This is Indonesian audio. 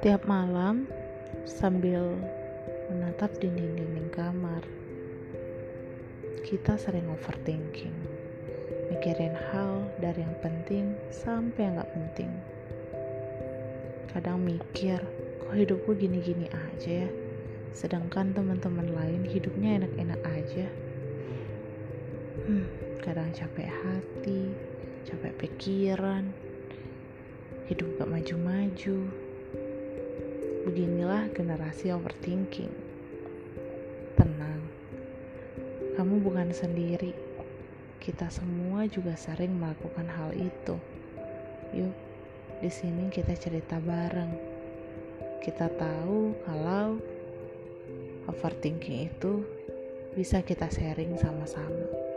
Tiap malam, sambil menatap dinding-dinding kamar, kita sering overthinking, mikirin hal dari yang penting sampai yang gak penting. Kadang mikir, kok hidup gue gini-gini aja ya, sedangkan teman-teman lain hidupnya enak-enak aja. Hmm, kadang capek hati, capek pikiran, hidup gak maju-maju Beginilah generasi overthinking. Tenang, kamu bukan sendiri. Kita semua juga sering melakukan hal itu. Yuk, di sini kita cerita bareng. Kita tahu kalau overthinking itu bisa kita sharing sama-sama.